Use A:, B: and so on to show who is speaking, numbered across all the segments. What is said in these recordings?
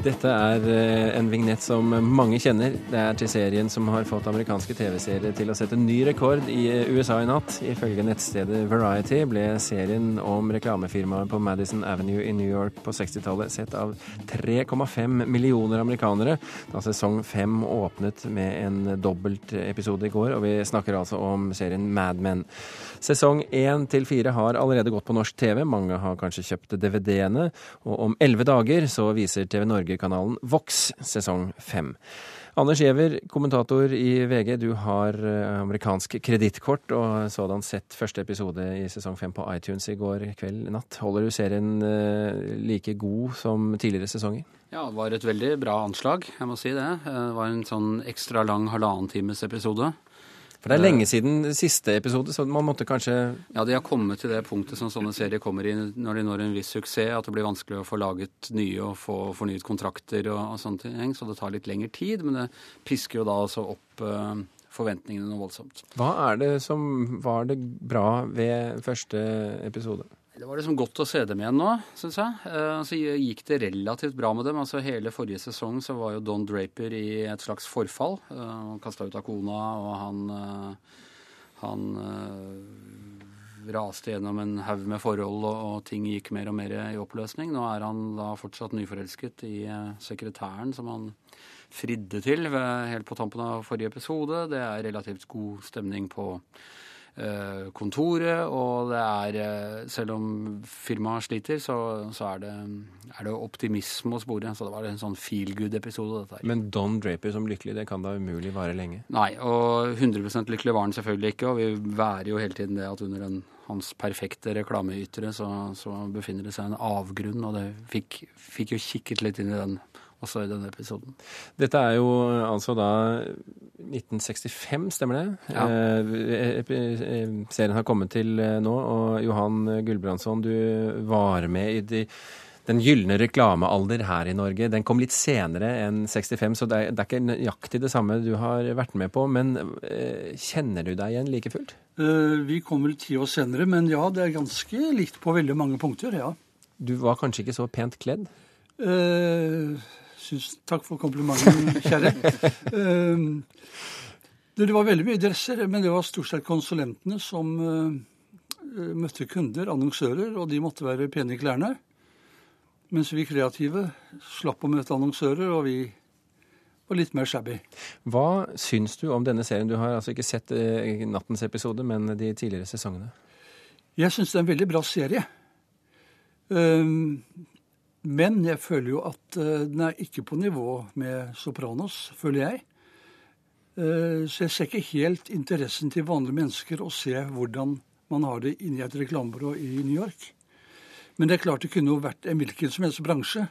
A: Dette er eh, en vignett som mange kjenner. Det er til serien som har fått amerikanske TV-serier til å sette ny rekord i eh, USA i natt. Ifølge nettstedet Variety ble serien om reklamefirmaet på Madison Avenue i New York på 60-tallet sett av 3,5 millioner amerikanere da sesong fem åpnet med en dobbeltepisode i går. Og vi snakker altså om serien Mad Men. Sesong én til fire har allerede gått på norsk TV. Mange har kanskje kjøpt DVD-ene. Og om elleve dager så viser TV Norge Norge-kanalen Vox sesong fem. Anders Giæver, kommentator i VG, du har eh, amerikansk kredittkort og sådan sett første episode i sesong fem på iTunes i går kveld natt. Holder du serien eh, like god som tidligere sesonger?
B: Ja, det var et veldig bra anslag, jeg må si det. Eh, det var en sånn ekstra lang halvannen times episode.
A: For det er lenge siden siste episode, så man måtte kanskje
B: Ja, de har kommet til det punktet som sånne serier kommer i når de når en viss suksess, at det blir vanskelig å få laget nye og få fornyet kontrakter og, og sånne ting. Så det tar litt lengre tid, men det pisker jo da altså opp uh, forventningene noe voldsomt.
A: Hva er det som var det bra ved første episode?
B: Det var liksom godt å se dem igjen nå, syns jeg. Eh, så gikk det relativt bra med dem. Altså Hele forrige sesong så var jo Don Draper i et slags forfall. Eh, han kasta ut av kona, og han, eh, han raste gjennom en haug med forhold, og, og, ting gikk mer og mer i oppløsning. Nå er han da fortsatt nyforelsket i sekretæren som han fridde til helt på tampen av forrige episode. Det er relativt god stemning på kontoret, og det er eh, Selv om firmaet sliter, så, så er, det, er, det, optimisme å spore. Så det var en sånn feel good-episode, dette her.
A: Men Don Draper som lykkelig, det kan da umulig vare lenge?
B: Nei, og 100% lykkelig var han selvfølgelig ikke, og vi værer jo hele tiden det at under en, hans perfekte reklameytere så, så befinner det seg en avgrunn, og det fikk, fikk jo kikket litt inn i den også i denne episoden.
A: Dette er jo altså da 1965, stemmer det? Ja. Eh, eh, serien har kommet til eh, nå, og Johan Gulbrandsson, du var med i de den gylne reklamealder her i Norge. Den kom litt senere enn 65, så det er, det er ikke nøyaktig det samme du har vært med på. Men eh, kjenner du deg igjen like fullt?
C: Uh, vi kom vel ti år senere, men ja, det er ganske likt på veldig mange punkter, ja.
A: Du var kanskje ikke så pent kledd?
C: Uh, Syns, takk for komplimenten, kjære. uh, det var veldig mye dresser, men det var stort sett konsulentene som uh, møtte kunder, annonsører, og de måtte være pene i klærne. Mens vi kreative slapp å møte annonsører, og vi var litt mer shabby.
A: Hva syns du om denne serien? Du har altså ikke sett uh, nattens episode, men de tidligere sesongene.
C: Jeg syns det er en veldig bra serie. Uh, men jeg føler jo at uh, den er ikke på nivå med Sopranos, føler jeg. Uh, så jeg ser ikke helt interessen til vanlige mennesker å se hvordan man har det inni et reklamebyrå i New York. Men det er klart det kunne jo vært en hvilken som helst bransje,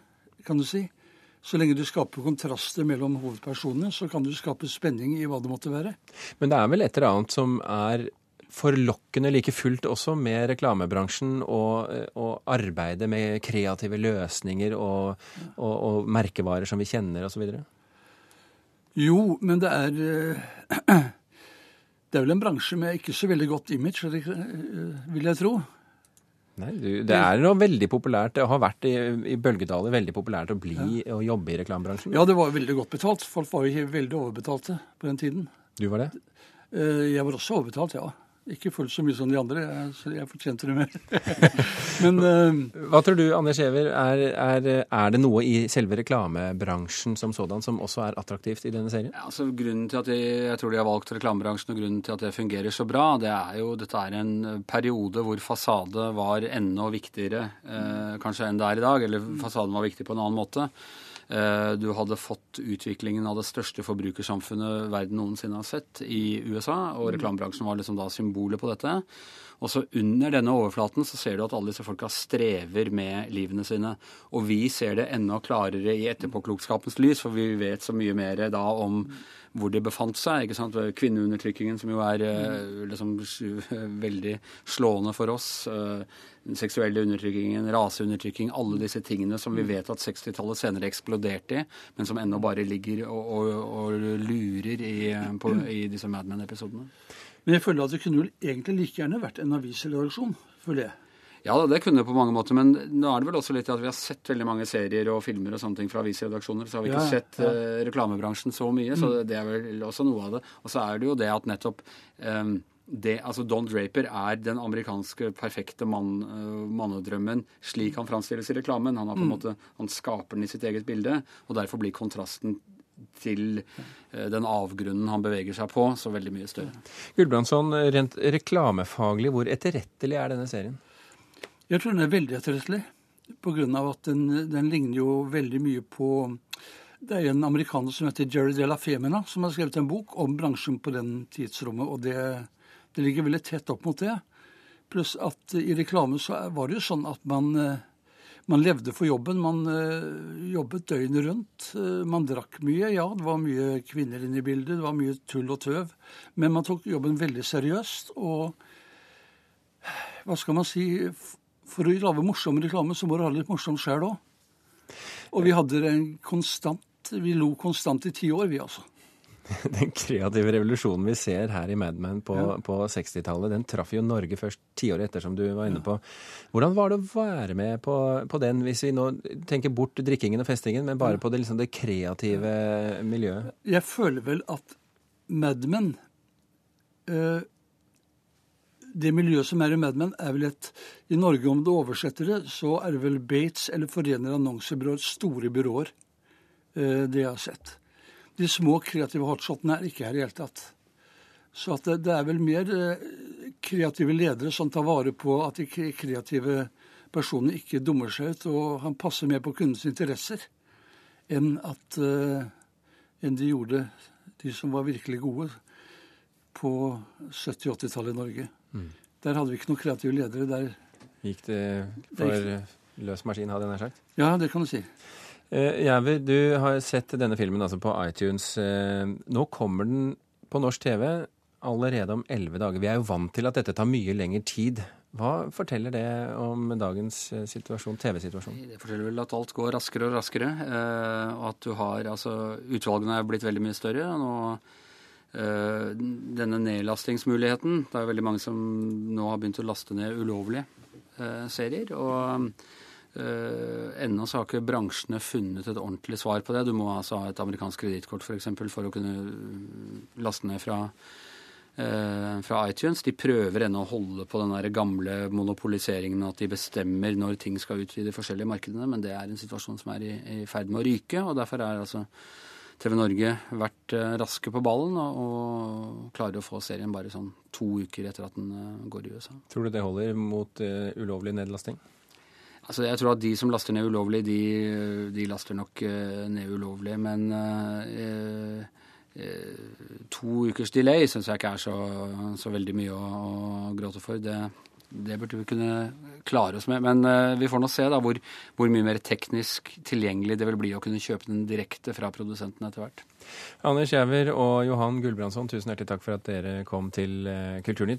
C: kan du si. Så lenge du skaper kontraster mellom hovedpersonene, så kan du skape spenning i hva det måtte være.
A: Men det er vel et eller annet som er forlokkende like fullt også med reklamebransjen og, og arbeidet med kreative løsninger og, og, og merkevarer som vi kjenner osv.?
C: Jo, men det er eh, Det er vel en bransje med ikke så veldig godt image, eh, vil jeg tro.
A: Nei, du, Det er noe veldig populært, det har vært i, i bølgedaler veldig populært å bli ja. og jobbe i reklamebransjen?
C: Ja, det var veldig godt betalt. Folk var jo veldig overbetalte på den tiden.
A: Du var det?
C: Eh, jeg var også overbetalt, ja. Ikke fullt så mye som de andre, så jeg fortjente det mer. Men uh,
A: Hva tror du, Anders Giæver, er, er, er, det noe i selve reklamebransjen som sådan som også er attraktivt i denne serien?
B: Ja, altså Grunnen til at jeg, jeg tror de har valgt reklamebransjen, og grunnen til at det fungerer så bra, det er jo dette er en periode hvor fasade var enda viktigere eh, kanskje enn det er i dag. Eller fasaden var viktig på en annen måte. Eh, du hadde fått utviklingen av det største forbrukersamfunnet verden noensinne har sett i USA, og mm. reklamebransjen var liksom da symbolet på dette. Og så under denne overflaten så ser du at alle disse folka strever med livene sine. Og vi ser det enda klarere i etterpåklokskapens lys, for vi vet så mye mer da om hvor de befant seg. Kvinneundertrykkingen, som jo er eh, liksom veldig slående for oss. Eh, den seksuelle undertrykkingen, raseundertrykking, alle disse tingene som vi vet at 60-tallet senere eksploderte i, men som ennå bare ligger og, og, og lurer i, på, i disse Mad Men-episodene.
C: Men jeg føler at det kunne vel egentlig like gjerne vært en avisredaksjon, føler jeg.
B: Ja, det kunne det på mange måter, men nå er det vel også litt at vi har sett veldig mange serier og filmer og sånne ting fra avisredaksjoner, så har vi ikke ja, sett ja. Uh, reklamebransjen så mye, så det, mm. det er vel også noe av det. Og så er det jo det at nettopp um, det, altså Don Draper er den amerikanske perfekte mann, uh, mannedrømmen slik han framstilles i reklamen. Han, har på mm. måte, han skaper den i sitt eget bilde, og derfor blir kontrasten til uh, den avgrunnen han beveger seg på, så veldig mye større.
A: Gulbrandsson, rent reklamefaglig, hvor etterrettelig er denne serien?
C: Jeg tror den er veldig etterrettelig, pga. at den, den ligner jo veldig mye på det er en amerikaner som heter Jerry de la Femina, som har skrevet en bok om bransjen på den tidsrommet. og det det ligger veldig tett opp mot det. Pluss at i reklame så var det jo sånn at man, man levde for jobben. Man jobbet døgnet rundt. Man drakk mye. Ja, det var mye kvinner inne i bildet. Det var mye tull og tøv. Men man tok jobben veldig seriøst. Og hva skal man si For å lage morsom reklame, så må du ha litt morsomt sjøl òg. Og vi hadde en konstant Vi lo konstant i ti år, vi altså.
A: den kreative revolusjonen vi ser her i Mad Men på, ja. på 60-tallet, den traff jo Norge først tiåret etter, som du var inne på. Hvordan var det å være med på, på, den, hvis vi nå tenker bort drikkingen og festingen, men bare på det, liksom, det kreative miljøet?
C: Jeg føler vel at Mad Men øh, det miljøet som er i Mad Men, er vel et I Norge, om du oversetter det, så er det vel Bates eller Forener annonsebyråer, store byråer, øh, det jeg har sett. De små kreative hotshotene er ikke her i det hele tatt. Så det, det, er vel mer eh, kreative ledere som tar vare på at de kreative personene ikke dummer seg ut, og han passer mer på kundens interesser enn, at, uh, enn de gjorde, de som var virkelig gode på 70-80-tallet i Norge. Mm. Der hadde vi ikke noen kreative ledere. Der
A: Gikk det for løs maskin, hadde jeg nær sagt?
C: Ja, det kan du si.
A: Eh, Jæver, du har sett denne filmen altså på iTunes. Eh, nå kommer den på norsk TV allerede om elleve dager. Vi er jo vant til at dette tar mye lengre tid. Hva forteller det om dagens eh, situasjon, TV-situasjon?
B: Det forteller vel at alt går raskere og raskere. Og at du har Altså, utvalgene er blitt veldig mye større. og nå denne nedlastingsmuligheten Det er veldig mange som nå har begynt å laste ned ulovlige serier. og Uh, ennå så har ikke bransjene funnet et ordentlig svar på det. Du må altså ha et amerikansk kredittkort f.eks. For, for å kunne eh, laste ned fra, fra iTunes. De prøver ennå å holde på den der gamle monopoliseringen at de bestemmer når ting skal ut i de forskjellige markedene, men det er en situasjon som er i, i ferd med å ryke. og Derfor er altså TV Norge vært uh, raske på ballen og, klarer å få serien bare sånn to uker etter at den går i USA.
A: Tror du det holder mot ulovlig nedlasting?
B: Altså, jeg tror at de som laster ned ulovlig, de, de laster nok uh, ned ulovlig. Men uh, uh, to ukers delay syns jeg ikke er så, så veldig mye å, å gråte for. Det, det, burde vi kunne klare oss med. Men vi får nå se da hvor, hvor, mye mer teknisk tilgjengelig det vil bli å kunne kjøpe den direkte fra produsenten etter hvert.
A: Anders Giæver og Johan Gulbrandsson, tusen hjertelig takk for at dere kom til Kulturnytt.